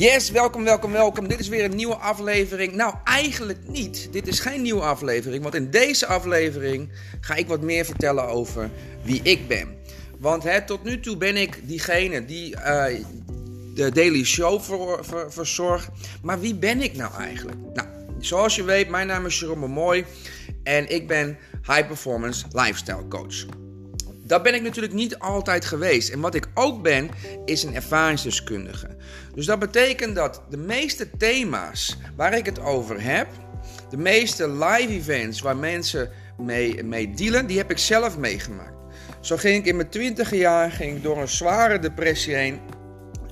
Yes, welkom, welkom, welkom. Dit is weer een nieuwe aflevering. Nou, eigenlijk niet. Dit is geen nieuwe aflevering, want in deze aflevering ga ik wat meer vertellen over wie ik ben. Want hè, tot nu toe ben ik diegene die uh, de Daily Show ver, ver, verzorgt. Maar wie ben ik nou eigenlijk? Nou, zoals je weet, mijn naam is Jerome Mooi en ik ben High Performance Lifestyle Coach. Dat ben ik natuurlijk niet altijd geweest. En wat ik ook ben, is een ervaringsdeskundige. Dus dat betekent dat de meeste thema's waar ik het over heb, de meeste live events waar mensen mee, mee dealen, die heb ik zelf meegemaakt. Zo ging ik in mijn twintige jaar ging ik door een zware depressie heen.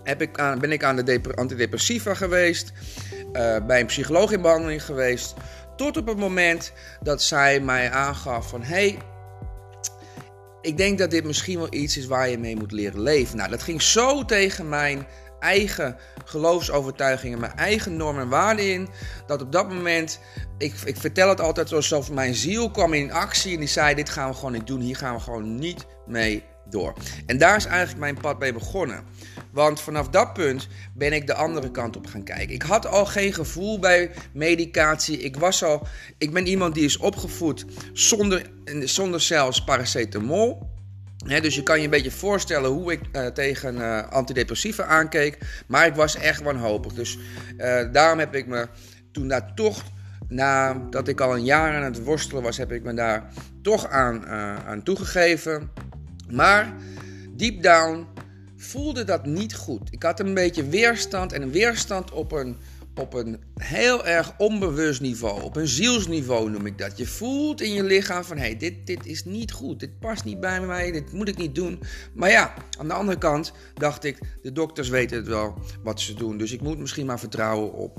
Heb ik aan, ben ik aan de antidepressiva geweest, uh, bij een psycholoog in behandeling geweest. Tot op het moment dat zij mij aangaf van... hey, ik denk dat dit misschien wel iets is waar je mee moet leren leven. Nou, dat ging zo tegen mijn eigen geloofsovertuigingen, mijn eigen normen en waarden in. Dat op dat moment, ik, ik vertel het altijd alsof mijn ziel kwam in actie en die zei: Dit gaan we gewoon niet doen, hier gaan we gewoon niet mee door. En daar is eigenlijk mijn pad mee begonnen. Want vanaf dat punt ben ik de andere kant op gaan kijken. Ik had al geen gevoel bij medicatie. Ik, was al, ik ben iemand die is opgevoed zonder, zonder zelfs paracetamol. dus je kan je een beetje voorstellen hoe ik uh, tegen uh, antidepressiva aankeek. Maar ik was echt wanhopig. Dus uh, daarom heb ik me toen daar toch, nadat ik al een jaar aan het worstelen was, heb ik me daar toch aan, aan toegegeven. Maar deep down voelde dat niet goed. Ik had een beetje weerstand en een weerstand op een, op een heel erg onbewust niveau. Op een zielsniveau noem ik dat. Je voelt in je lichaam van hé, hey, dit, dit is niet goed. Dit past niet bij mij. Dit moet ik niet doen. Maar ja, aan de andere kant dacht ik, de dokters weten het wel wat ze doen. Dus ik moet misschien maar vertrouwen op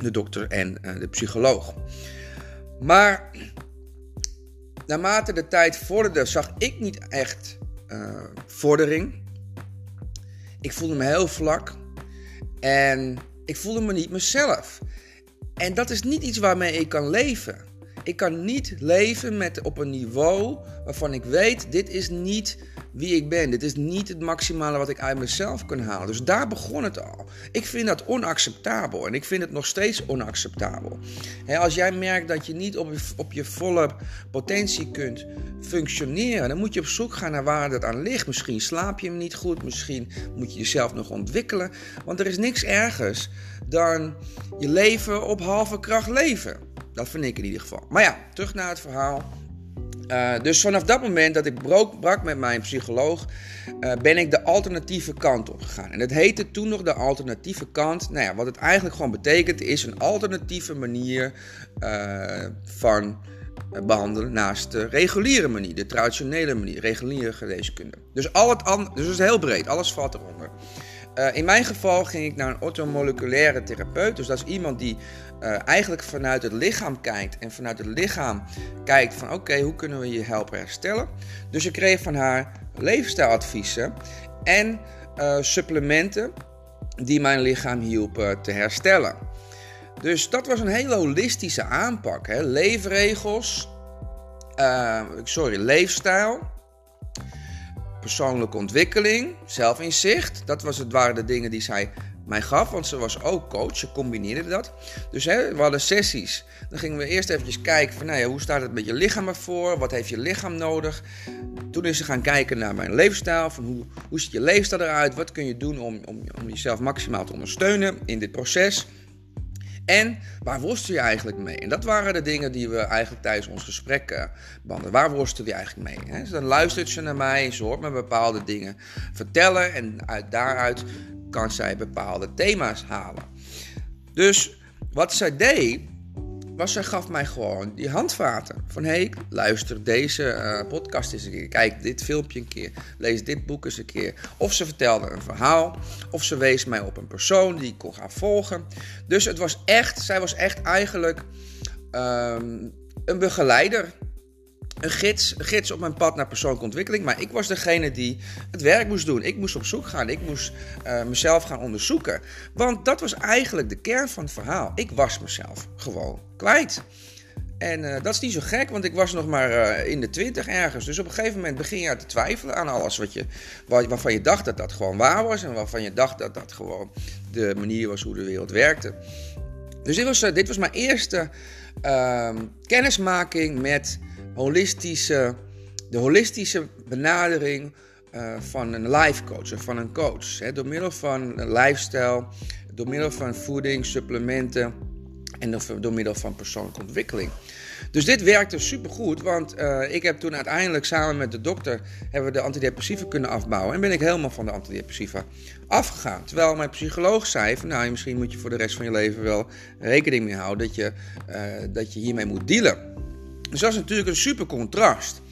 de dokter en uh, de psycholoog. Maar naarmate de tijd vorderde, zag ik niet echt uh, vordering. Ik voelde me heel vlak en ik voelde me niet mezelf. En dat is niet iets waarmee ik kan leven. Ik kan niet leven met, op een niveau waarvan ik weet: dit is niet wie ik ben. Dit is niet het maximale wat ik uit mezelf kan halen. Dus daar begon het al. Ik vind dat onacceptabel en ik vind het nog steeds onacceptabel. als jij merkt dat je niet op je, op je volle potentie kunt functioneren, dan moet je op zoek gaan naar waar dat aan ligt. Misschien slaap je hem niet goed, misschien moet je jezelf nog ontwikkelen. Want er is niks ergers dan je leven op halve kracht leven. Dat vind ik in ieder geval. Maar ja, terug naar het verhaal. Uh, dus vanaf dat moment dat ik brak, met mijn psycholoog, uh, ben ik de alternatieve kant op gegaan. En het heette toen nog de alternatieve kant. Nou ja, wat het eigenlijk gewoon betekent, is een alternatieve manier uh, van behandelen naast de reguliere manier, de traditionele manier, reguliere geneeskunde. Dus, al het dus het is heel breed, alles valt eronder. Uh, in mijn geval ging ik naar een orthomoleculaire therapeut. Dus dat is iemand die uh, eigenlijk vanuit het lichaam kijkt. En vanuit het lichaam kijkt van oké, hoe kunnen we je helpen herstellen. Dus ik kreeg van haar leefstijladviezen en uh, supplementen die mijn lichaam hielpen te herstellen. Dus dat was een hele holistische aanpak. Hè? Leefregels, sorry, leefstijl persoonlijke ontwikkeling, zelfinzicht. Dat was het, waren de dingen die zij mij gaf, want ze was ook coach. Ze combineerde dat. Dus hè, we hadden sessies. Dan gingen we eerst eventjes kijken van, nou ja, hoe staat het met je lichaam ervoor? Wat heeft je lichaam nodig? Toen is ze gaan kijken naar mijn leefstijl. Van hoe, hoe ziet je leefstijl eruit? Wat kun je doen om, om, om jezelf maximaal te ondersteunen in dit proces? En waar worstel je eigenlijk mee? En dat waren de dingen die we eigenlijk tijdens ons gesprek uh, behandelden. Waar worstel je eigenlijk mee? Dus dan luistert ze naar mij, ze hoort me bepaalde dingen vertellen en uit daaruit kan zij bepaalde thema's halen. Dus wat zij deed, was zij gaf mij gewoon die handvaten. Van hé, hey, luister deze uh, podcast eens een keer. Kijk dit filmpje een keer. Lees dit boek eens een keer. Of ze vertelde een verhaal. Of ze wees mij op een persoon die ik kon gaan volgen. Dus het was echt, zij was echt eigenlijk um, een begeleider een gids, gids op mijn pad naar persoonlijke ontwikkeling. Maar ik was degene die het werk moest doen. Ik moest op zoek gaan. Ik moest uh, mezelf gaan onderzoeken. Want dat was eigenlijk de kern van het verhaal. Ik was mezelf gewoon kwijt. En eh, dat is niet zo gek, want ik was nog maar eh, in de twintig ergens. Dus op een gegeven moment begin je te twijfelen aan alles wat je, waarvan je dacht dat dat gewoon waar was. En waarvan je dacht dat dat gewoon de manier was hoe de wereld werkte. Dus dit was, dit was mijn eerste ehm, kennismaking met holistische, de holistische benadering van een life coach of van een coach. Hè, door middel van lifestyle, door middel van voeding, supplementen en door middel van persoonlijke ontwikkeling. Dus dit werkte supergoed, want uh, ik heb toen uiteindelijk samen met de dokter hebben we de antidepressiva kunnen afbouwen. En ben ik helemaal van de antidepressiva afgegaan. Terwijl mijn psycholoog zei van nou, misschien moet je voor de rest van je leven wel rekening mee houden dat je, uh, dat je hiermee moet dealen. Dus dat is natuurlijk een super contrast.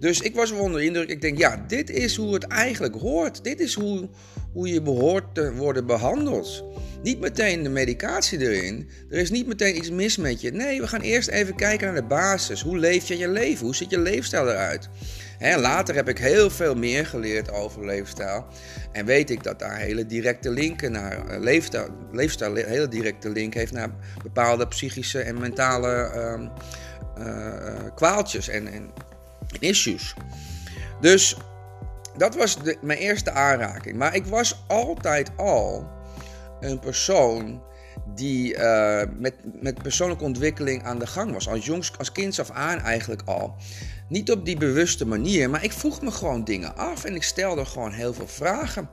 Dus ik was wel onder indruk. Ik denk, ja, dit is hoe het eigenlijk hoort. Dit is hoe, hoe je behoort te worden behandeld. Niet meteen de medicatie erin. Er is niet meteen iets mis met je. Nee, we gaan eerst even kijken naar de basis. Hoe leef je je leven? Hoe ziet je leefstijl eruit? En later heb ik heel veel meer geleerd over leefstijl. En weet ik dat daar hele directe linken naar uh, leefstijl, leefstijl, hele directe link heeft naar bepaalde psychische en mentale uh, kwaaltjes en, en issues. Dus dat was de, mijn eerste aanraking. Maar ik was altijd al een persoon die uh, met, met persoonlijke ontwikkeling aan de gang was. Als, jongs, als kind af aan eigenlijk al. Niet op die bewuste manier, maar ik vroeg me gewoon dingen af en ik stelde gewoon heel veel vragen.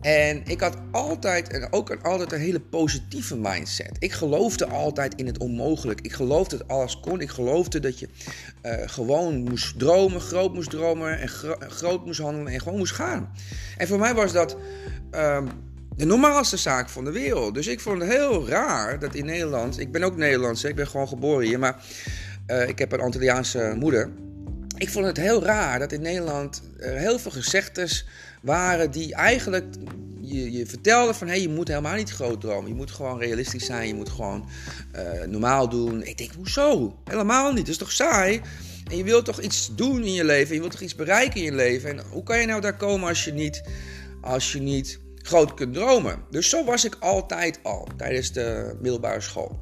En ik had altijd, en ook altijd een hele positieve mindset. Ik geloofde altijd in het onmogelijk. Ik geloofde dat alles kon. Ik geloofde dat je uh, gewoon moest dromen, groot moest dromen en gro groot moest handelen en gewoon moest gaan. En voor mij was dat. Uh, de normaalste zaak van de wereld. Dus ik vond het heel raar dat in Nederland. Ik ben ook Nederlands, ik ben gewoon geboren hier, maar uh, ik heb een Antilliaanse moeder. Ik vond het heel raar dat in Nederland er heel veel gezegdes waren die eigenlijk je, je vertelden van hé, hey, je moet helemaal niet groot dromen. Je moet gewoon realistisch zijn, je moet gewoon uh, normaal doen. Ik denk, hoezo? Helemaal niet, dat is toch saai? En je wilt toch iets doen in je leven, je wilt toch iets bereiken in je leven. En hoe kan je nou daar komen als je niet, als je niet groot kunt dromen? Dus zo was ik altijd al tijdens de middelbare school.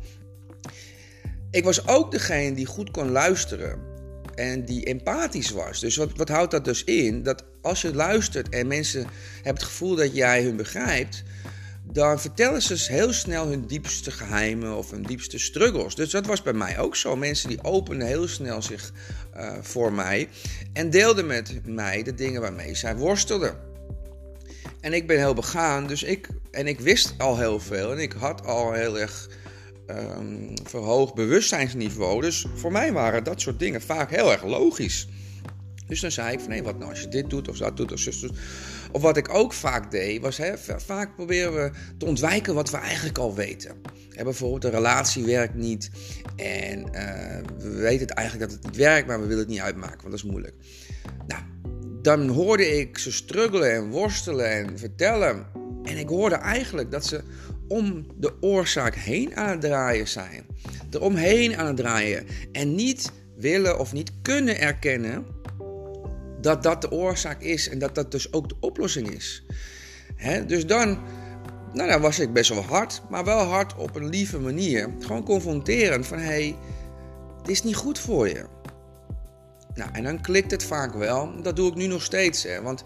Ik was ook degene die goed kon luisteren en die empathisch was. Dus wat, wat houdt dat dus in? Dat als je luistert en mensen hebben het gevoel dat jij hun begrijpt, dan vertellen ze heel snel hun diepste geheimen of hun diepste struggles. Dus dat was bij mij ook zo. Mensen die openden heel snel zich uh, voor mij en deelden met mij de dingen waarmee zij worstelden. En ik ben heel begaan, dus ik, en ik wist al heel veel en ik had al heel erg um, verhoogd bewustzijnsniveau. Dus voor mij waren dat soort dingen vaak heel erg logisch. Dus dan zei ik van nee, wat nou als je dit doet of dat doet of zus doet. Of wat ik ook vaak deed, was hè, vaak proberen we te ontwijken wat we eigenlijk al weten. Bijvoorbeeld de relatie werkt niet en uh, we weten het eigenlijk dat het niet werkt, maar we willen het niet uitmaken, want dat is moeilijk. Nou, dan hoorde ik ze struggelen en worstelen en vertellen. En ik hoorde eigenlijk dat ze om de oorzaak heen aan het draaien zijn. Eromheen aan het draaien. En niet willen of niet kunnen erkennen dat dat de oorzaak is en dat dat dus ook de oplossing is. dus dan, nou, dan was ik best wel hard, maar wel hard op een lieve manier. Gewoon confronterend van hé, hey, dit is niet goed voor je. Nou, en dan klikt het vaak wel. Dat doe ik nu nog steeds. Hè, want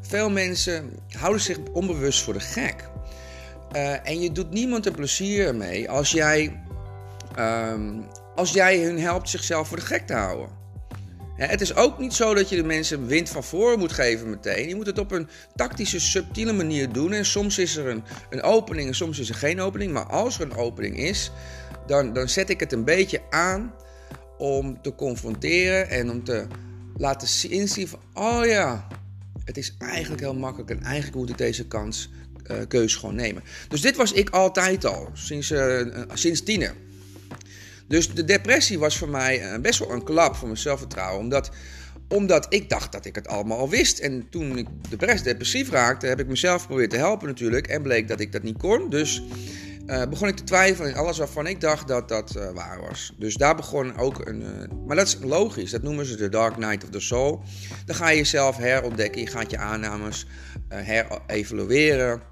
veel mensen houden zich onbewust voor de gek. Uh, en je doet niemand een plezier mee als jij, um, als jij hun helpt zichzelf voor de gek te houden. het is ook niet zo dat je de mensen wind van voren moet geven meteen. Je moet het op een tactische, subtiele manier doen. En soms is er een, een opening en soms is er geen opening. Maar als er een opening is, dan, dan zet ik het een beetje aan om te confronteren en om te laten inzien van... Oh ja, het is eigenlijk heel makkelijk en eigenlijk moet ik deze kans uh, keus gewoon nemen. Dus dit was ik altijd al, sinds, uh, sinds tiener. Dus de depressie was voor mij best wel een klap voor mijn zelfvertrouwen. Omdat, omdat ik dacht dat ik het allemaal al wist. En toen ik depressief raakte, heb ik mezelf geprobeerd te helpen natuurlijk. En bleek dat ik dat niet kon. Dus begon ik te twijfelen in alles waarvan ik dacht dat dat waar was. Dus daar begon ook een. Maar dat is logisch, dat noemen ze de Dark Night of the Soul. Dan ga je jezelf herontdekken, je gaat je aannames herevalueren.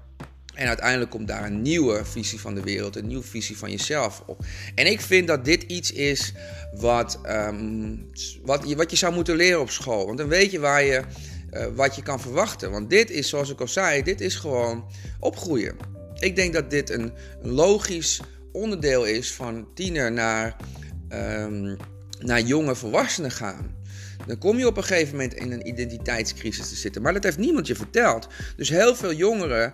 En uiteindelijk komt daar een nieuwe visie van de wereld, een nieuwe visie van jezelf op. En ik vind dat dit iets is wat, ehm, wat, je, wat je zou moeten leren op school. Want dan weet je waar je, uh, wat je kan verwachten. Want dit is, zoals ik al zei, dit is gewoon opgroeien. Ik denk dat dit een, logisch onderdeel is van tiener naar, um, naar jonge volwassenen gaan. Dan kom je op een gegeven moment in een identiteitscrisis te zitten. Maar dat heeft niemand je verteld. Dus heel veel jongeren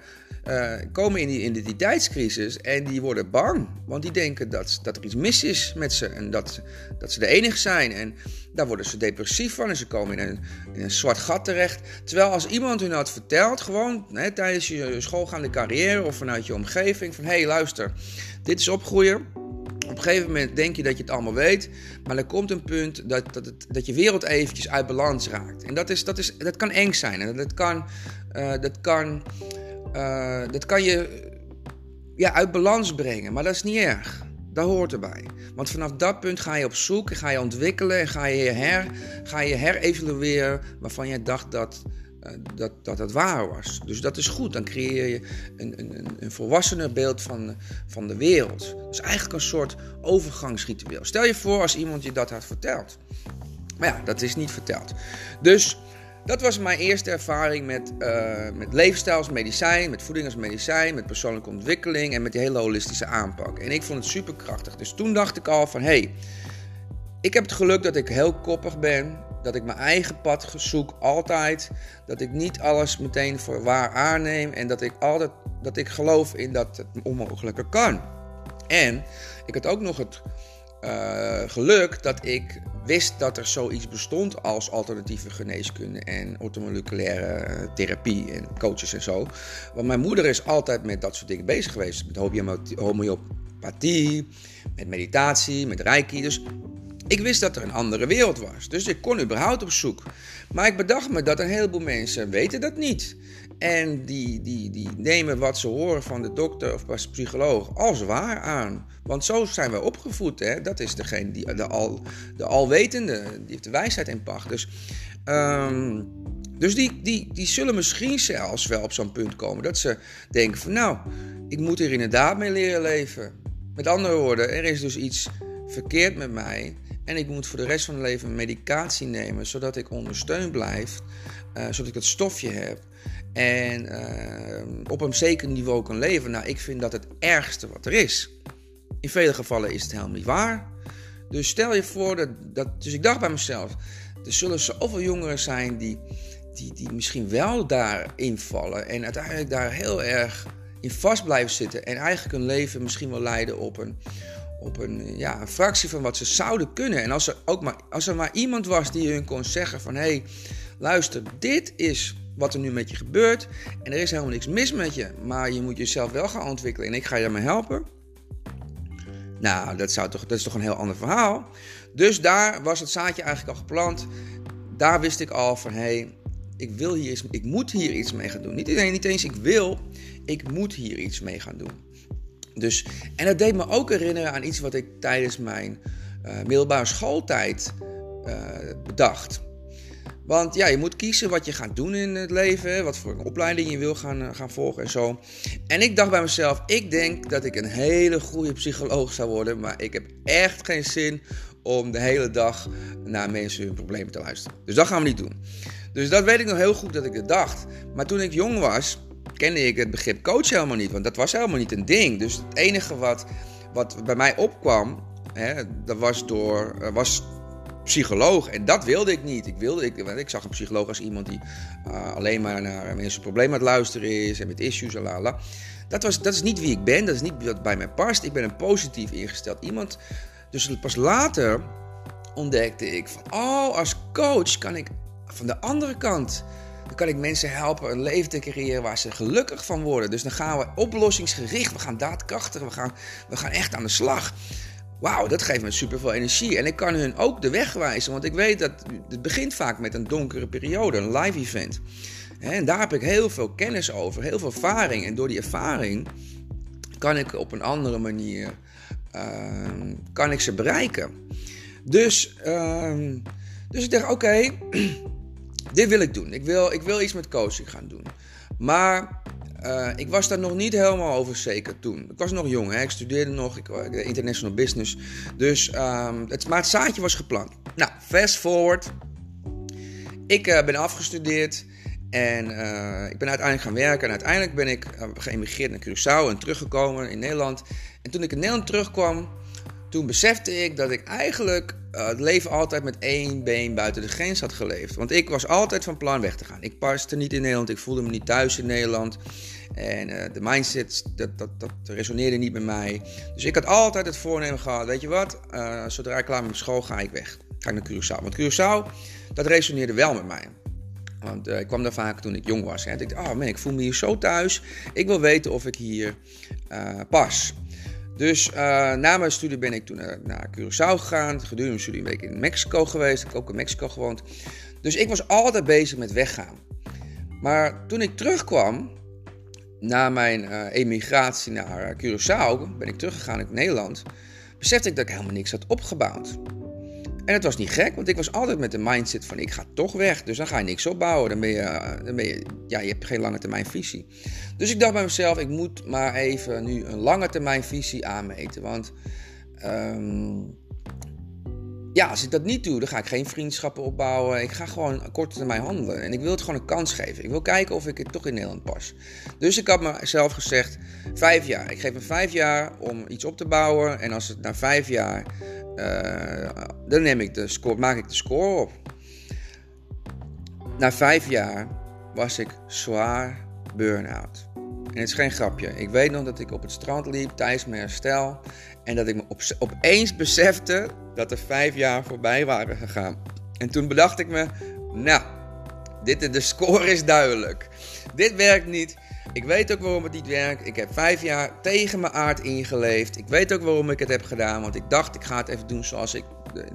uh, komen in die identiteitscrisis en die worden bang. Want die denken dat, dat er iets mis is met ze en dat, dat ze de enige zijn. En daar worden ze depressief van en ze komen in een, in een zwart gat terecht. Terwijl als iemand hun had verteld, gewoon hè, tijdens je schoolgaande carrière of vanuit je omgeving, van hé hey, luister, dit is opgroeien op een gegeven moment denk je dat je het allemaal weet, maar er komt een punt dat, dat, het, dat je wereld eventjes uit balans raakt. En dat, is, dat, is, dat kan eng zijn en dat kan, uh, dat kan, uh, dat kan je ja, uit balans brengen, maar dat is niet erg. Dat hoort erbij. Want vanaf dat punt ga je op zoek, ga je ontwikkelen en ga je, her, ga je herevalueren waarvan je dacht dat, uh, dat, dat het waar was. Dus dat is goed. Dan creëer je een, een, een volwassener beeld van, van de wereld. Dus eigenlijk een soort overgangsritueel. Stel je voor als iemand je dat had verteld. Maar ja, dat is niet verteld. Dus dat was mijn eerste ervaring met, uh, met leefstijl als medicijn, met voeding als medicijn, met persoonlijke ontwikkeling en met die hele holistische aanpak. En ik vond het super krachtig. Dus toen dacht ik al van hé, hey, ik heb het geluk dat ik heel koppig ben, dat ik mijn eigen pad zoek altijd, dat ik niet alles meteen voor waar aanneem en dat ik altijd dat ik geloof in dat het onmogelijke kan. En ik had ook nog het uh, geluk dat ik wist dat er zoiets bestond als alternatieve geneeskunde en ortomoleculaire therapie en coaches en zo. Want mijn moeder is altijd met dat soort dingen bezig geweest. Met homeopathie, met meditatie, met reiki. Dus ik wist dat er een andere wereld was. Dus ik kon überhaupt op zoek. Maar ik bedacht me dat een heleboel mensen weten dat niet. En die, die, die nemen wat ze horen van de dokter of de psycholoog als waar aan. Want zo zijn we opgevoed. Hè? Dat is degene die de, al, de alwetende, die heeft de wijsheid in pacht. Dus, um, dus die, die, die zullen misschien zelfs wel op zo'n punt komen dat ze denken van nou, ik moet er inderdaad mee leren leven. Met andere woorden, er is dus iets verkeerd met mij. En ik moet voor de rest van mijn leven medicatie nemen, zodat ik ondersteund blijf, uh, zodat ik het stofje heb. En uh, op een zeker niveau kan leven. Nou, ik vind dat het ergste wat er is. In vele gevallen is het helemaal niet waar. Dus stel je voor dat, dat. Dus ik dacht bij mezelf: er zullen zoveel jongeren zijn die, die, die misschien wel daarin vallen. En uiteindelijk daar heel erg in vast blijven zitten. En eigenlijk hun leven misschien wel leiden op een, op een, ja, een fractie van wat ze zouden kunnen. En als er, ook maar, als er maar iemand was die hun kon zeggen: van hé, hey, luister, dit is wat er nu met je gebeurt. En er is helemaal niks mis met je. Maar je moet jezelf wel gaan ontwikkelen. En ik ga je daarmee helpen. Nou, dat, zou toch, dat is toch een heel ander verhaal. Dus daar was het zaadje eigenlijk al geplant. Daar wist ik al van, hé, hey, ik wil hier iets, ik moet hier iets mee gaan doen. Niet, alleen, niet eens ik wil, ik moet hier iets mee gaan doen. Dus, en dat deed me ook herinneren aan iets wat ik tijdens mijn uh, middelbare schooltijd uh, bedacht. Want ja, je moet kiezen wat je gaat doen in het leven, wat voor een opleiding je wil gaan, eh, gaan volgen en zo. En ik dacht bij mezelf, ik denk dat ik een hele goede psycholoog zou worden, maar ik heb echt geen zin om de hele dag naar mensen hun problemen te luisteren. Dus dat gaan we niet doen. Dus dat weet ik nog heel goed dat ik het dacht. Maar toen ik jong was, kende ik het begrip coach helemaal niet, want dat was helemaal niet een ding. Dus het enige wat, wat bij mij opkwam, hè, dat was, door, eh, was psycholoog. En dat wilde ik niet. Ik, wilde, ik, ik zag een psycholoog als iemand die uh, alleen maar naar mensen problemen aan het luisteren is en met issues en. Dat, was, dat is niet wie ik ben, dat is niet wat bij mij past. Ik ben een positief ingesteld iemand. Dus pas later ontdekte ik van, oh, als coach kan ik van de andere kant dan kan ik mensen helpen een leven te creëren waar ze gelukkig van worden. Dus dan gaan we oplossingsgericht, we gaan daadkrachtig, we gaan, we gaan echt aan de slag. Wauw, dat geeft me super veel energie. En ik kan hun ook de weg wijzen, want ik weet dat het begint vaak met een donkere periode, een live event. En daar heb ik heel veel kennis over, heel veel ervaring. En door die ervaring kan ik op een andere manier uh, kan ik ze bereiken. Dus, uh, dus ik dacht, oké, dit wil ik doen. Ik wil, ik wil iets met coaching gaan doen. Maar uh, ik was daar nog niet helemaal over zeker toen. Ik was nog jong, hè? ik studeerde nog, ik uh, international business. Dus, um, het, maar het zaadje was geplant. Nou, fast forward. Ik uh, ben afgestudeerd en ik ben uiteindelijk gaan werken. En uiteindelijk ben ik geëmigreerd naar Curaçao en teruggekomen in Nederland. En toen ik in Nederland terugkwam, toen besefte ik dat ik eigenlijk uh, het leven altijd met één been buiten de grens had geleefd. Want ik was altijd van plan weg te gaan. Ik paste niet in Nederland, ik voelde me niet thuis in Nederland. En uh, de mindset, dat, dat, dat resoneerde niet met mij. Dus ik had altijd het voornemen gehad, weet je wat, uh, zodra ik klaar ben met school ga ik weg. Ga ik naar Curaçao. Want Curaçao, dat resoneerde wel met mij. Want ik kwam daar vaak toen ik jong was. Hè. Ik dacht, oh man, ik voel me hier zo thuis. Ik wil weten of ik hier pas. Dus uh, na mijn studie ben ik toen naar, naar Curaçao gegaan. Gedurende mijn studie een week in Mexico geweest. Ik heb ook in Mexico gewoond. Dus ik was altijd bezig met weggaan. Maar toen ik terugkwam, na mijn uh, emigratie naar Curaçao, ben ik teruggegaan in Nederland, besefte ik dat ik helemaal niks had opgebouwd. En het was niet gek, want ik was altijd met de mindset van ik ga toch weg. Dus dan ga je niks opbouwen. Dan ben je, dan ben je, ja, je hebt geen lange termijn visie. Dus ik dacht bij mezelf, ik moet maar even nu een lange termijn visie aanmeten. Want um, ja, als ik dat niet doe, dan ga ik geen vriendschappen opbouwen. Ik ga gewoon korte termijn handelen. En ik wil het gewoon een kans geven. Ik wil kijken of ik het toch in Nederland pas. Dus ik had mezelf gezegd, vijf jaar. Ik geef me vijf jaar om iets op te bouwen. En als het na vijf jaar uh, dan neem ik de score, maak ik de score op. Na vijf jaar was ik zwaar burn-out. En het is geen grapje. Ik weet nog dat ik op het strand liep tijdens mijn herstel. En dat ik me op, opeens besefte dat er vijf jaar voorbij waren gegaan. En toen bedacht ik me, nou, dit, de score is duidelijk. Dit werkt niet. Ik weet ook waarom het niet werkt. Ik heb vijf jaar tegen mijn aard ingeleefd. Ik weet ook waarom ik het heb gedaan. Want ik dacht, ik ga het even doen zoals ik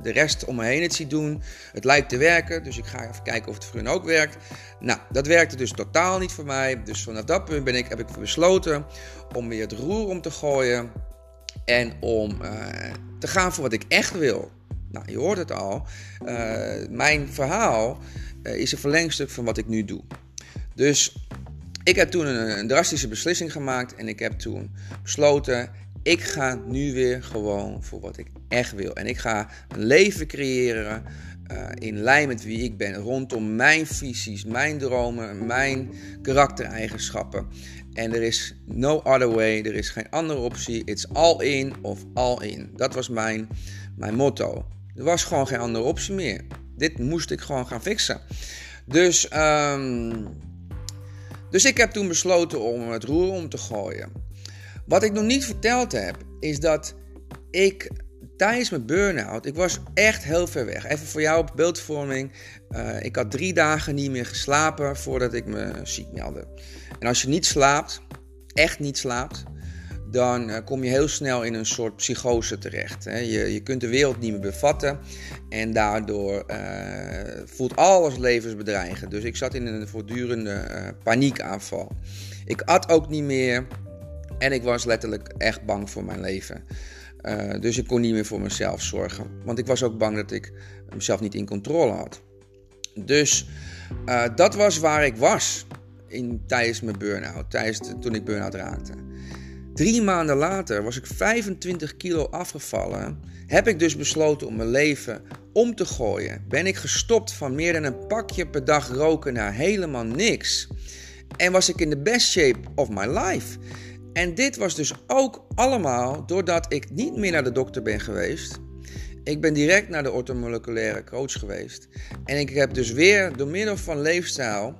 de rest om me heen het zie doen. Het lijkt te werken, dus ik ga even kijken of het voor hun ook werkt. Nou, dat werkte dus totaal niet voor mij. Dus vanaf dat punt ben ik, heb ik besloten om weer het roer om te gooien. En om uh, te gaan voor wat ik echt wil. Nou, je hoort het al. Uh, mijn verhaal uh, is een verlengstuk van wat ik nu doe. Dus ik heb toen een, een, drastische beslissing gemaakt en ik heb toen besloten: ik ga nu weer gewoon voor wat ik echt wil. En ik ga een leven creëren in lijn met wie ik ben, rondom mijn visies, mijn dromen, mijn karaktereigenschappen. En er is no other way, er is geen andere optie. It's all in of all in. Dat was mijn, mijn motto. Er was gewoon geen andere optie meer. Dit moest ik gewoon gaan fixen. Dus. Um, dus ik heb toen besloten om het roer om te gooien. Wat ik nog niet verteld heb, is dat ik tijdens mijn burn-out, ik was echt heel ver weg. Even voor jou op beeldvorming. Uh, ik had drie dagen niet meer geslapen voordat ik me ziek meldde. En als je niet slaapt, echt niet slaapt, dan uh, kom je heel snel in een soort psychose terecht. Hè. Je, je kunt de wereld niet meer bevatten en daardoor uh, voelt alles levensbedreigend. Dus ik zat in een voortdurende paniekaanval. Ik at ook niet meer en ik was letterlijk echt bang voor mijn leven. Dus ik kon niet meer voor mezelf zorgen, want ik was ook bang dat ik mezelf niet in controle had. Dus dat was waar ik was in, tijdens mijn burn-out, tijdens toen ik burn-out raakte. Drie maanden later was ik 25 kilo afgevallen. Heb ik dus besloten om mijn leven om te gooien. Ben ik gestopt van meer dan een pakje per dag roken naar helemaal niks. En was ik in de best shape of my life. En dit was dus ook allemaal doordat ik niet meer naar de dokter ben geweest. Ik ben direct naar de orthomoleculaire coach geweest. En ik heb dus weer door middel van leefstijl,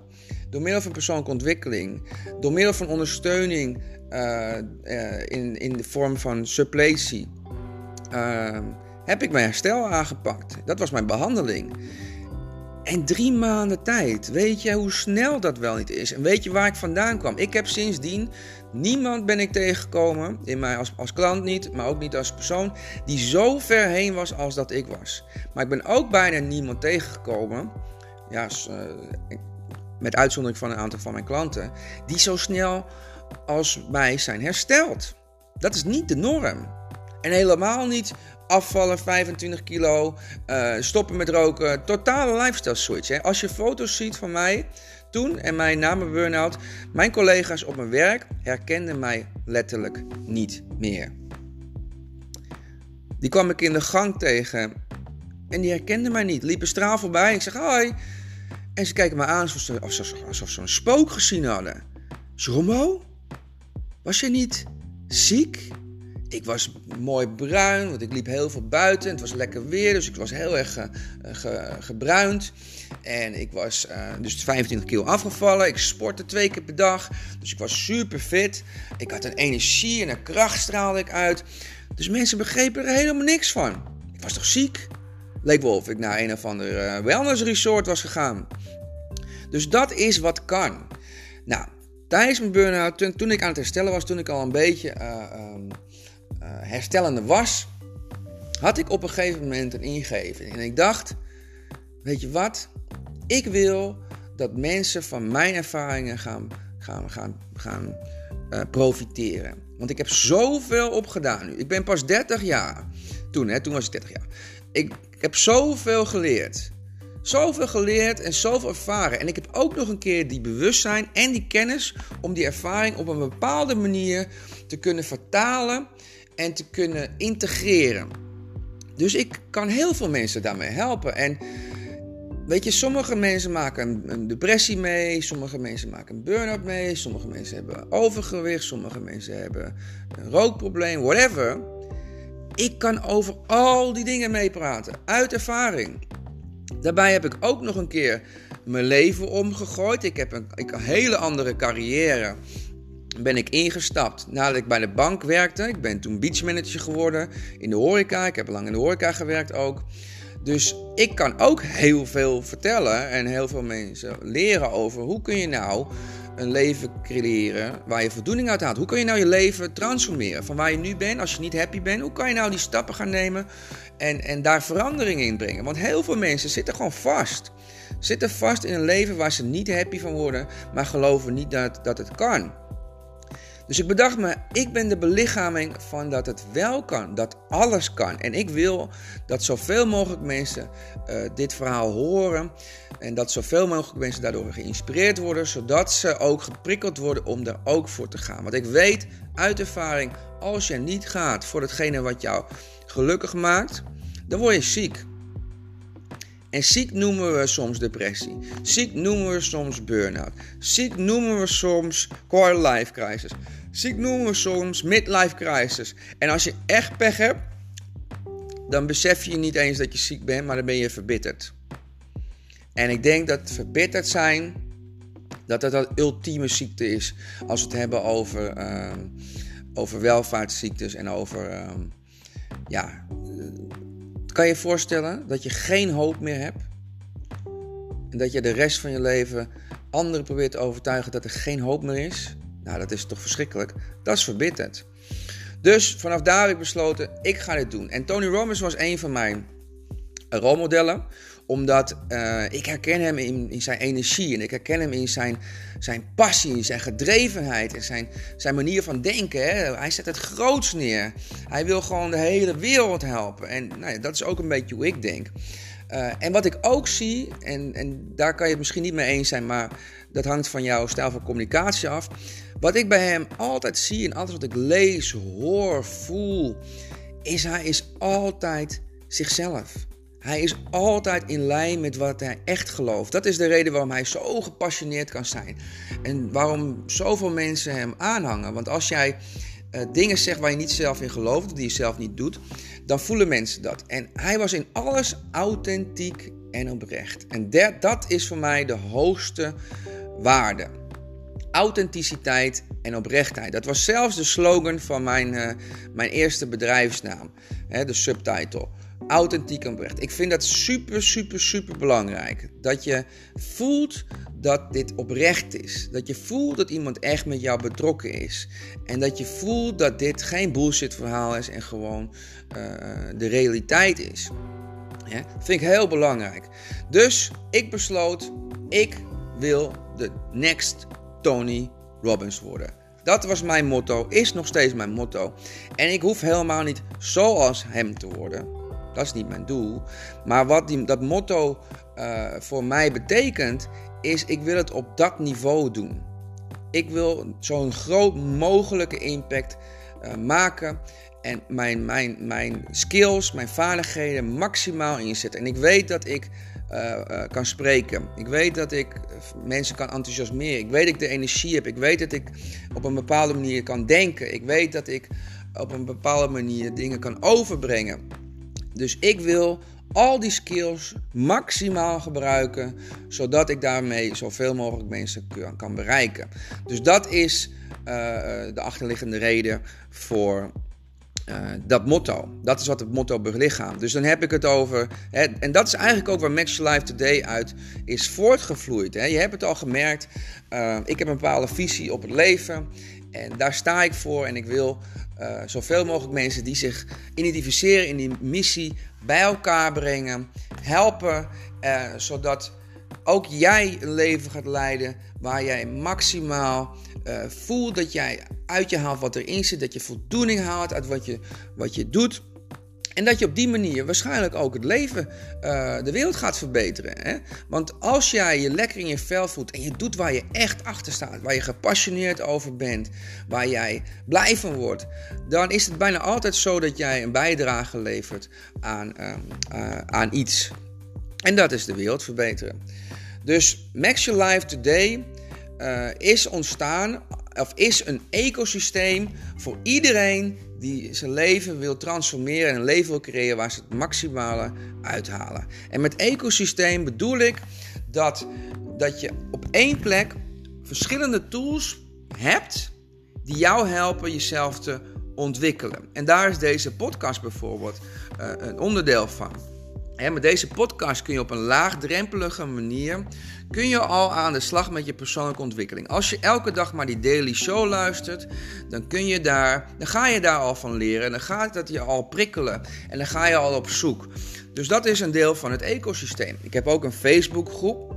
door middel van persoonlijke ontwikkeling, door middel van ondersteuning uh, in, in de vorm van suppletie, uh, heb ik mijn herstel aangepakt. Dat was mijn behandeling. En drie maanden tijd. Weet je hoe snel dat wel niet is? En weet je waar ik vandaan kwam? Ik heb sindsdien niemand ben ik tegengekomen, in mij als, als klant niet, maar ook niet als persoon, die zo ver heen was als dat ik was. Maar ik ben ook bijna niemand tegengekomen, ja, met uitzondering van een aantal van mijn klanten, die zo snel als wij zijn hersteld. Dat is niet de norm. En helemaal niet afvallen 25 kilo, uh, stoppen met roken, totale lifestyle switch. Als je foto's ziet van mij toen en mij na mijn burn-out, mijn collega's op mijn werk herkenden mij letterlijk niet meer. Die kwam ik in de gang tegen en die herkenden mij niet. Liep een straal voorbij. Ik zeg hoi. En ze kijken me aan alsof ze, alsof ze een spook gezien hadden. Jromo? Was je niet ziek? Ik was mooi bruin, want ik liep heel veel buiten. Het was lekker weer, dus ik was heel erg ge, gebruind. En ik was uh, dus 25 kilo afgevallen. Ik sportte twee keer per dag, dus ik was super fit. Ik had een energie en een kracht straalde ik uit. Dus mensen begrepen er helemaal niks van. Ik was toch ziek? Leek wel of ik naar een of ander wellness resort was gegaan. Dus dat is wat kan. Nou, tijdens mijn burn-out, toen, toen, ik aan het herstellen was, toen ik al een beetje uh, herstellende was, had ik op een gegeven moment een ingeving. En ik dacht, weet je wat? Ik wil dat mensen van mijn ervaringen gaan, gaan, gaan, gaan uh, profiteren. Want ik heb zoveel opgedaan nu. Ik ben pas 30 jaar. Toen, hè, toen was ik 30 jaar. Ik, ik heb zoveel geleerd. Zoveel geleerd en zoveel ervaren. En ik heb ook nog een keer die bewustzijn en die kennis om die ervaring op een bepaalde manier te kunnen vertalen en te kunnen integreren. Dus ik kan heel veel mensen daarmee helpen. En weet je, sommige mensen maken een depressie mee, sommige mensen maken een burn-out mee, sommige mensen hebben overgewicht, sommige mensen hebben een rookprobleem, whatever. Ik kan over al die dingen meepraten, uit ervaring. Daarbij heb ik ook nog een keer mijn leven omgegooid. Ik heb een, ik, een hele andere carrière ben ik ingestapt nadat ik bij de bank werkte. Ik ben toen beachmanager geworden in de horeca. Ik heb lang in de horeca gewerkt ook. Dus ik kan ook heel veel vertellen en heel veel mensen leren over hoe kun je nou een leven creëren waar je voldoening uit haalt. Hoe kun je nou je leven transformeren van waar je nu bent als je niet happy bent? Hoe kan je nou die stappen gaan nemen en, en daar verandering in brengen? Want heel veel mensen zitten gewoon vast. Zitten vast in een leven waar ze niet happy van worden, maar geloven niet dat, dat het kan. Dus ik bedacht me, ik ben de belichaming van dat het wel kan, dat alles kan. En ik wil dat zoveel mogelijk mensen uh, dit verhaal horen en dat zoveel mogelijk mensen daardoor geïnspireerd worden, zodat ze ook geprikkeld worden om er ook voor te gaan. Want ik weet uit ervaring, als je niet gaat voor hetgene wat jou gelukkig maakt, dan word je ziek. En ziek noemen we soms depressie. Ziek noemen we soms burn-out. Ziek noemen we soms quarter life crisis. Ziek noemen soms midlife crisis. En als je echt pech hebt, dan besef je niet eens dat je ziek bent, maar dan ben je verbitterd. En ik denk dat verbitterd zijn, dat dat een ultieme ziekte is. Als we het hebben over, uh, over welvaartsziektes en over, uh, ja, kan je je voorstellen dat je geen hoop meer hebt? En dat je de rest van je leven anderen probeert te overtuigen dat er geen hoop meer is? Nou, dat is toch verschrikkelijk? Dat is verbitterd. Dus vanaf daar heb ik besloten, ik ga dit doen. En Tony Robbins was een van mijn rolmodellen omdat uh, ik herken hem in, in, zijn energie en ik herken hem in zijn, zijn passie, zijn gedrevenheid en zijn, zijn manier van denken. Hij zet het groots neer. Hij wil gewoon de hele wereld helpen. En nou dat is ook een beetje hoe ik denk. Uh, en wat ik ook zie, en, en daar kan je het misschien niet mee eens zijn, maar dat hangt van jouw stijl van communicatie af. Wat ik bij hem altijd zie en altijd wat ik lees, hoor, voel, is hij is altijd zichzelf. Hij is altijd in lijn met wat hij echt gelooft. Dat is de reden waarom hij zo gepassioneerd kan zijn. En waarom zoveel mensen hem aanhangen. Want als jij uh, dingen zegt waar je niet zelf in gelooft, die je zelf niet doet, dan voelen mensen dat. En hij was in alles authentiek en oprecht. En dat, dat is voor mij de hoogste waarde. Authenticiteit en oprechtheid. Dat was zelfs de slogan van mijn, uh, mijn eerste bedrijfsnaam, hè, de subtitle authentiek en. Ik vind dat super, super, super belangrijk. Dat je voelt dat dit oprecht is. Dat je voelt dat iemand echt met jou betrokken is. En dat je voelt dat dit geen bullshit verhaal is en gewoon uh, de realiteit is. Vind ik heel belangrijk. Dus ik besloot, ik wil de next Tony Robbins worden. Dat was mijn motto, is nog steeds mijn motto. En ik hoef helemaal niet zoals hem te worden. Dat is niet mijn doel. Maar wat die, dat motto uh, voor mij betekent, is ik wil het op dat niveau doen. Ik wil zo'n groot mogelijke impact uh, maken en mijn, mijn, mijn skills, mijn vaardigheden maximaal inzetten. En ik weet dat ik uh, kan spreken. Ik weet dat ik mensen kan enthousiasmeren. Ik weet dat ik de energie heb. Ik weet dat ik op een bepaalde manier kan denken. Ik weet dat ik op een bepaalde manier dingen kan overbrengen. Dus ik wil al die skills maximaal gebruiken, zodat ik daarmee zoveel mogelijk mensen kan bereiken. Dus dat is uh, de achterliggende reden voor uh, dat motto. Dat is wat het motto belichaamt. Dus dan heb ik het over. Hè, en dat is eigenlijk ook waar Max Life Today uit is voortgevloeid. Hè. Je hebt het al gemerkt. Ik heb een bepaalde visie op het leven. En daar sta ik voor. En ik wil uh, zoveel mogelijk mensen die zich identificeren in die missie bij elkaar brengen. Helpen. zodat ook jij een leven gaat leiden waar jij maximaal uh, voelt dat jij uit je haalt wat erin zit, dat je voldoening haalt uit wat je, wat je doet. En dat je op die manier waarschijnlijk ook het leven, uh, de wereld gaat verbeteren. Hè? Want als jij je lekker in je vel voelt en je doet waar je echt achter staat, waar je gepassioneerd over bent, waar jij blij van wordt, dan is het bijna altijd zo dat jij een bijdrage levert aan, uh, uh, aan iets. En dat is de wereld verbeteren. Dus Max Your Life Today uh, is ontstaan, of is een ecosysteem voor iedereen die zijn leven wil transformeren en een leven wil creëren waar ze het maximale uithalen. En met ecosysteem bedoel ik dat, dat je op één plek verschillende tools hebt die jou helpen jezelf te ontwikkelen. En daar is deze podcast bijvoorbeeld uh, een onderdeel van. Met deze podcast kun je op een laagdrempelige manier kun je al aan de slag met je persoonlijke ontwikkeling. Als je elke dag maar die daily show luistert, dan, kun je daar, dan ga je daar al van leren. En dan gaat dat je al prikkelen. En dan ga je al op zoek. Dus dat is een deel van het ecosysteem. Ik heb ook een Facebookgroep.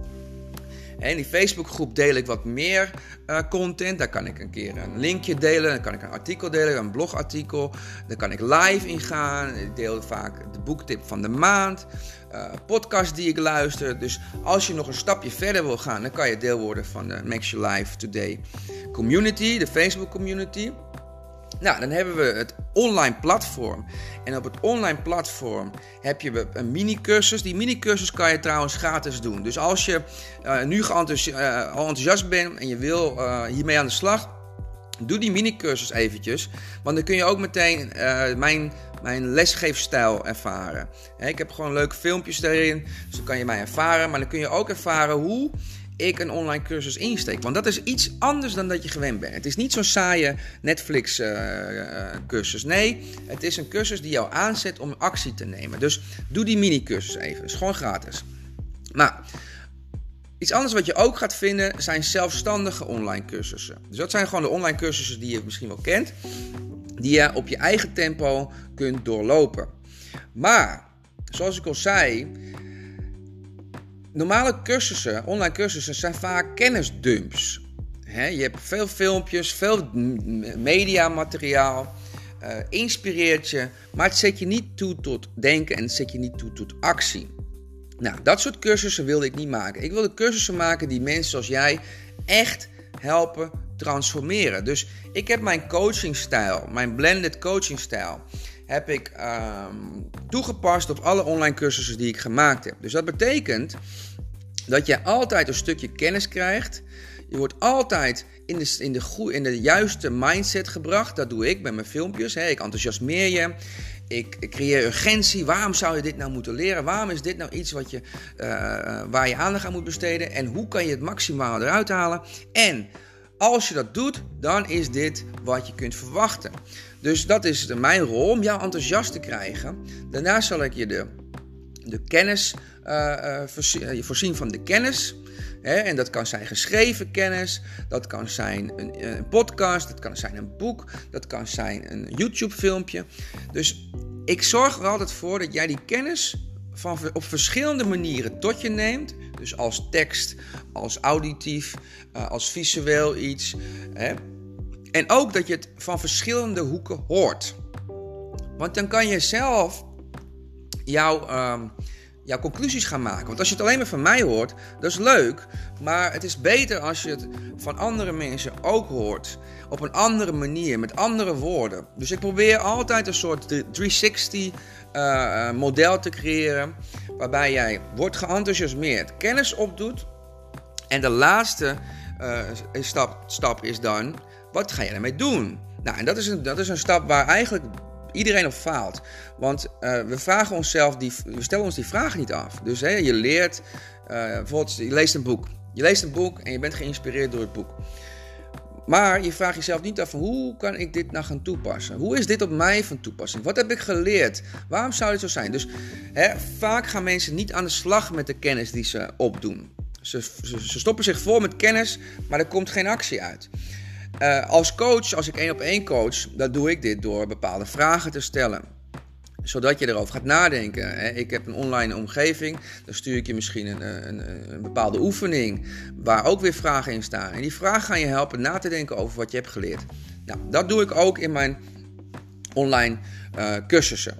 En in die Facebookgroep deel ik wat meer uh, content. Daar kan ik een keer een linkje delen. Dan kan ik een artikel delen, een blogartikel. Daar kan ik live in gaan. Ik deel vaak de boektip van de maand. Uh, podcast die ik luister. Dus als je nog een stapje verder wil gaan, dan kan je deel worden van de Max Your Life Today community, de Facebook community. Nou, dan hebben we het online platform. En op het online platform heb je een mini-cursus. Die mini-cursus kan je trouwens gratis doen. Dus als je uh, nu enthousi uh, enthousiast bent en je wil uh, hiermee aan de slag, doe die mini-cursus eventjes. Want dan kun je ook meteen mijn, mijn lesgeefstijl ervaren. ik heb gewoon leuke filmpjes erin, dus dan kan je mij ervaren. Maar dan kun je ook ervaren hoe ik een online cursus insteek. Want dat is iets anders dan dat je gewend bent. Het is niet zo'n saaie Netflix uh, cursus. Nee, het is een cursus die jou aanzet om actie te nemen. Dus doe die mini cursus even. Het is gewoon gratis. Maar iets anders wat je ook gaat vinden zijn zelfstandige online cursussen. Dus dat zijn gewoon de online cursussen die je misschien wel kent. Die je op je eigen tempo kunt doorlopen. Maar, zoals ik al zei, normale cursussen, online cursussen, zijn vaak kennisdumps. je hebt veel filmpjes, veel mediamateriaal, uh, inspireert je, maar het zet je niet toe tot denken en het zet je niet toe tot actie. Nou, dat soort cursussen wilde ik niet maken. Ik wilde cursussen maken die mensen zoals jij echt helpen transformeren. Dus ik heb mijn coachingstijl, mijn blended coachingstijl, heb ik um, toegepast op alle online cursussen die ik gemaakt heb. Dus dat betekent dat je altijd een stukje kennis krijgt. Je wordt altijd in de, in, de in de juiste mindset gebracht. Dat doe ik met mijn filmpjes. Hè. Ik enthousiasmeer je. Ik, creëer urgentie. Waarom zou je dit nou moeten leren? Waarom is dit nou iets wat je, uh, waar je aandacht aan moet besteden? En hoe kan je het maximaal eruit halen? En als je dat doet, dan is dit wat je kunt verwachten. Dus dat is mijn rol om jou enthousiast te krijgen. Daarna zal ik je de, de kennis uh, voorzien, voorzien van de kennis. En dat kan zijn geschreven kennis, dat kan zijn een, podcast, dat kan zijn een boek, dat kan zijn een YouTube-filmpje. Dus ik zorg er altijd voor dat jij die kennis van, op verschillende manieren tot je neemt. Dus als tekst, als auditief, als visueel iets. En ook dat je het van verschillende hoeken hoort. Want dan kan je zelf jouw, ehm, jouw conclusies gaan maken. Want als je het alleen maar van mij hoort, dat is leuk. Maar het is beter als je het van andere mensen ook hoort. Op een andere manier, met andere woorden. Dus ik probeer altijd een soort 360 uh, eh, model te creëren. Waarbij jij wordt geenthousiasmeerd, kennis opdoet. En de laatste uh, stap, stap is dan, wat ga je ermee doen? Nou, en dat is een, dat is een stap waar eigenlijk iedereen op faalt. Want uh, we vragen onszelf, die, we stellen ons die vragen niet af. Dus hè, je leert, uh, bijvoorbeeld, je leest een boek. Je leest een boek en je bent geïnspireerd door het boek. Maar je vraagt jezelf niet af, hoe kan ik dit nou gaan toepassen? Hoe is dit op mij van toepassing? Wat heb ik geleerd? Waarom zou dit zo zijn? Dus hè, vaak gaan mensen niet aan de slag met de kennis die ze opdoen. Ze, ze, ze stoppen zich vol met kennis, maar er komt geen actie uit. Uh, als coach, als ik één op één coach, dan doe ik dit door bepaalde vragen te stellen. Zodat je erover gaat nadenken. Ik heb een online omgeving, dan stuur ik je misschien een, een, een, bepaalde oefening waar ook weer vragen in staan. En die vragen gaan je helpen na te denken over wat je hebt geleerd. Nou, dat doe ik ook in mijn online cursussen.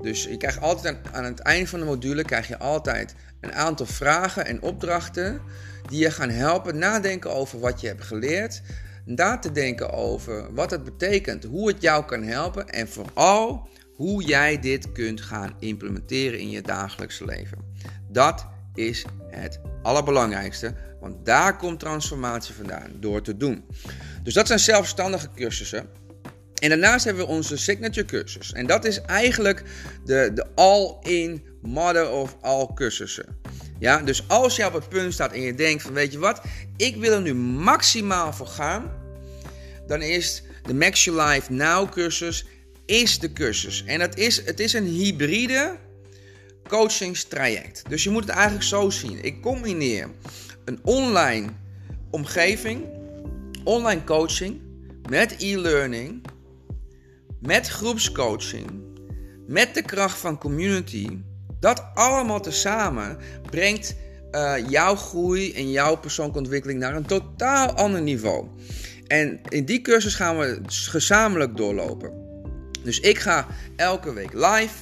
Dus je krijgt altijd aan, aan het einde van de module krijg je altijd een aantal vragen en opdrachten die je gaan helpen nadenken over wat je hebt geleerd. Daar te denken over wat het betekent, hoe het jou kan helpen en vooral hoe jij dit kunt gaan implementeren in je dagelijkse leven. Dat is het allerbelangrijkste, want daar komt transformatie vandaan door te doen. Dus dat zijn zelfstandige cursussen. En daarnaast hebben we onze signature cursus. En dat is eigenlijk de, de all-in mother of all cursussen. Ja, dus als je op het punt staat en je denkt van weet je wat, ik wil er nu maximaal voor gaan, dan is de Max Your Life Now cursus is de cursus. En het is, het is een hybride coachingstraject. Dus je moet het eigenlijk zo zien. Ik combineer een online omgeving, online coaching met e-learning, met groepscoaching, met de kracht van community dat allemaal tezamen brengt uh, jouw groei en jouw persoonlijke ontwikkeling naar een totaal ander niveau. En in die cursus gaan we gezamenlijk doorlopen. Dus ik ga elke week live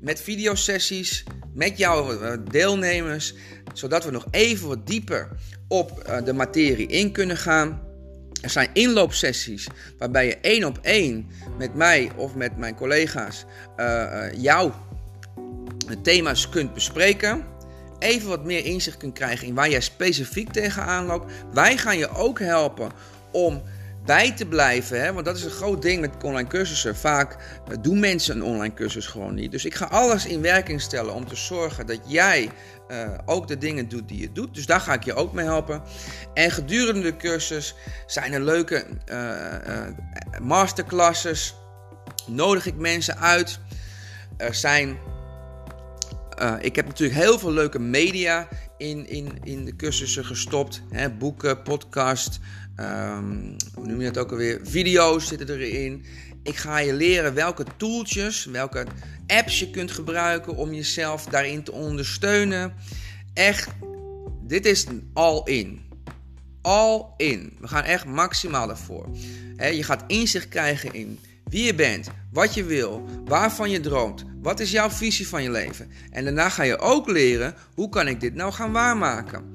met videosessies met jouw eh, deelnemers, zodat we nog even wat dieper op uh, de materie in kunnen gaan. Er zijn inloopsessies waarbij je één op één met mij of met mijn collega's uh, jouw thema's kunt bespreken. Even wat meer inzicht kunt krijgen in waar jij specifiek tegenaan loopt. Wij gaan je ook helpen om bij te blijven. Hè? Want dat is een groot ding met online cursussen. Vaak eh, doen mensen een online cursus gewoon niet. Dus ik ga alles in werking stellen om te zorgen dat jij uh, ook de dingen doet die je doet. Dus daar ga ik je ook mee helpen. En gedurende de cursus zijn er leuke uh, masterclasses. Nodig ik mensen uit. Er zijn uh, ik heb natuurlijk heel veel leuke media in, in, in de cursussen gestopt. Hè, boeken, podcast, um, hoe noem je het ook alweer? Video's zitten erin. Ik ga je leren welke tooltjes, welke apps je kunt gebruiken om jezelf daarin te ondersteunen. Echt, dit is all in. All in. We gaan echt maximaal ervoor. je gaat inzicht krijgen in wie je bent, wat je wil, waarvan je droomt, wat is jouw visie van je leven? En daarna ga je ook leren, hoe kan ik dit nou gaan waarmaken?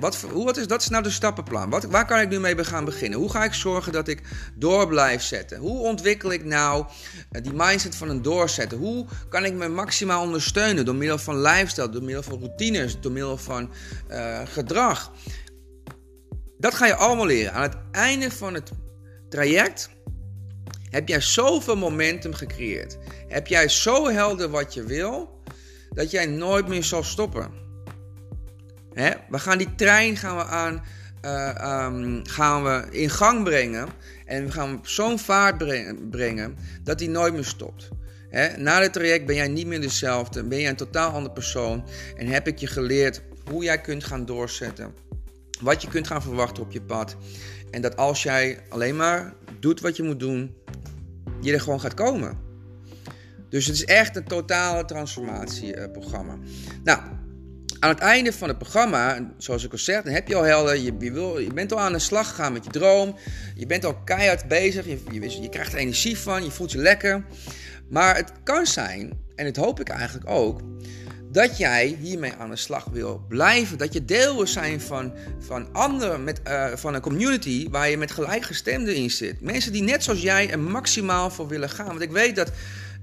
Wat, hoe, wat is, dat is nou de stappenplan. Wat, waar kan ik nu mee gaan beginnen? Hoe ga ik zorgen dat ik door blijf zetten? Hoe ontwikkel ik nou eh, die mindset van een doorzetten? Hoe kan ik me maximaal ondersteunen door middel van lifestyle, door middel van routines, door middel van uh, gedrag? Dat ga je allemaal leren. Aan het einde van het traject heb jij zoveel momentum gecreëerd. Heb jij zo helder wat je wil, dat jij nooit meer zal stoppen. Hè? We gaan die trein gaan we aan, uh, um, gaan we in gang brengen. En we gaan op zo'n vaart brengen dat die nooit meer stopt. Na het traject ben jij niet meer dezelfde. Ben jij een totaal andere persoon. En heb ik je geleerd hoe jij kunt gaan doorzetten. Wat je kunt gaan verwachten op je pad. En dat als jij alleen maar doet wat je moet doen, je er gewoon gaat komen. Dus het is echt een totale transformatieprogramma. nou, aan het einde van het programma, zoals ik al zeg, dan heb je al helder, je, je bent al aan de slag gegaan met je droom. Je bent al keihard bezig, je, je, je krijgt er energie van, je voelt je lekker. Maar het kan zijn en dat hoop ik eigenlijk ook, dat jij hiermee aan de slag wil blijven. Dat je deel wil zijn van, van anderen, met, uh, van een community waar je met gelijkgestemden in zit. Mensen die net zoals jij er maximaal voor willen gaan. Want ik weet dat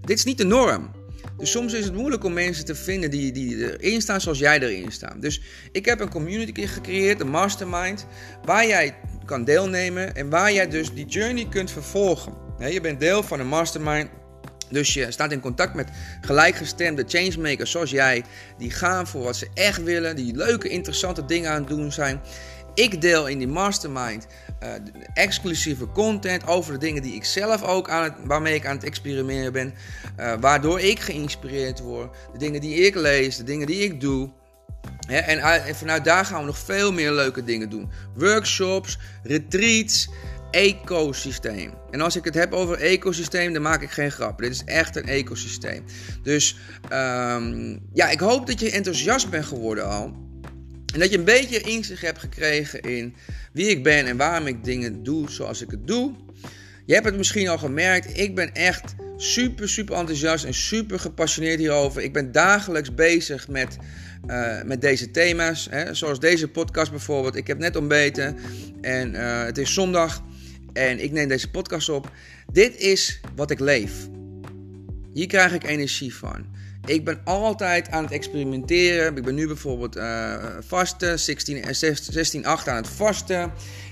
dit is niet de norm. Dus soms is het moeilijk om mensen te vinden die, die erin staan zoals jij erin staat. Dus ik heb een community gecreëerd, een mastermind, waar jij kan deelnemen en waar jij dus die journey kunt vervolgen. je bent deel van een mastermind dus je staat in contact met gelijkgestemde changemakers zoals jij, die gaan voor wat ze echt willen, die leuke, interessante dingen aan het doen zijn. Ik deel in die mastermind uh, exclusieve content over de dingen die ik zelf ook aan het, waarmee ik aan het experimenteren ben, uh, waardoor ik geïnspireerd word, de dingen die ik lees, de dingen die ik doe. en, en vanuit daar gaan we nog veel meer leuke dingen doen. Workshops, retreats, ecosysteem. En als ik het heb over ecosysteem, dan maak ik geen grap. Dit is echt een ecosysteem. Dus um, ja, ik hoop dat je enthousiast bent geworden al. En dat je een beetje inzicht hebt gekregen in wie ik ben en waarom ik dingen doe zoals ik het doe. Je hebt het misschien al gemerkt, ik ben echt super, super enthousiast en super gepassioneerd hierover. Ik ben dagelijks bezig met, uh, met deze thema's. Hè? Zoals deze podcast bijvoorbeeld. Ik heb net ontbeten en uh, het is zondag en ik neem deze podcast op. Dit is wat ik leef. Hier krijg ik energie van. Ik ben altijd aan het experimenteren. Ik ben nu bijvoorbeeld uh, vasten, 16 en 16, 8 aan het vasten.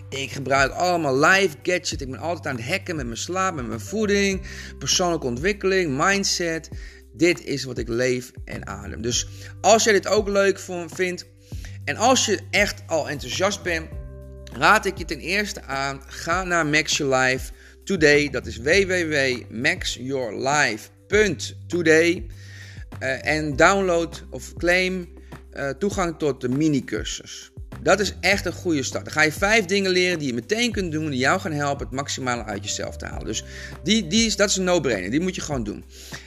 Ik gebruik allemaal live gadgets. Ik ben altijd aan het hacken met mijn slaap, met mijn voeding, persoonlijke ontwikkeling, mindset. Dit is wat ik leef en adem. Dus als jij dit ook leuk vindt en als je echt al enthousiast bent, raad ik je ten eerste aan, ga naar Max Your Life Today. Dat is www.maxyourlife.today. Uh, en download of claim uh, toegang tot de mini-cursus. Dat is echt een goede start. Dan ga je vijf dingen leren die je meteen kunt doen, die jou gaan helpen het maximale uit jezelf te halen. Dus die, die is, dat is een no-brainer. Die moet je gewoon doen.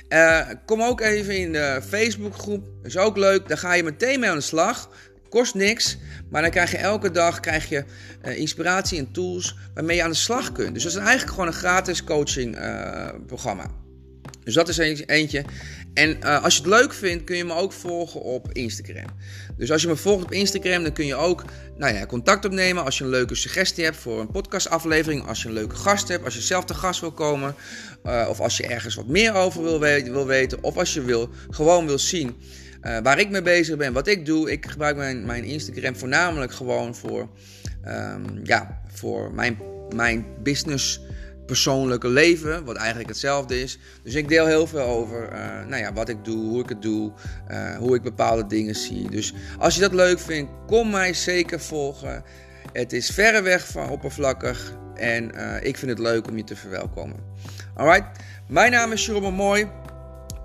Uh, kom ook even in de Facebookgroep. Dat is ook leuk. Daar ga je meteen mee aan de slag. Kost niks, maar dan krijg je elke dag krijg je, uh, inspiratie en tools waarmee je aan de slag kunt. Dus dat is eigenlijk gewoon een gratis coaching uh, programma. Dus dat is eentje. En uh, als je het leuk vindt, kun je me ook volgen op Instagram. Dus als je me volgt op Instagram, dan kun je ook nou ja, contact opnemen als je een leuke suggestie hebt voor een podcastaflevering. Als je een leuke gast hebt, als je zelf te gast wil komen. Of als je ergens wat meer over wil, weten, wil weten. Of als je wil, gewoon wil zien uh, waar ik mee bezig ben, wat ik doe. Ik gebruik mijn, mijn Instagram voornamelijk gewoon voor, um, ja, voor mijn, mijn business persoonlijke leven, wat eigenlijk hetzelfde is. Dus ik deel heel veel over uh, nou ja, wat ik doe, hoe ik het doe, uh, hoe ik bepaalde dingen zie. Dus als je dat leuk vindt, kom mij zeker volgen. Het is verreweg van oppervlakkig en ik vind het leuk om je te verwelkomen. Alright, mijn naam is Jeroen Mooi.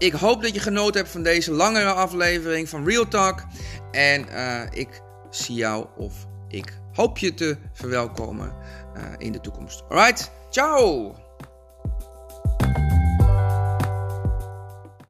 Ik hoop dat je genoten hebt van deze langere aflevering van Real Talk. En ik zie jou of ik hoop je te verwelkomen in de toekomst. Alright? Ciao!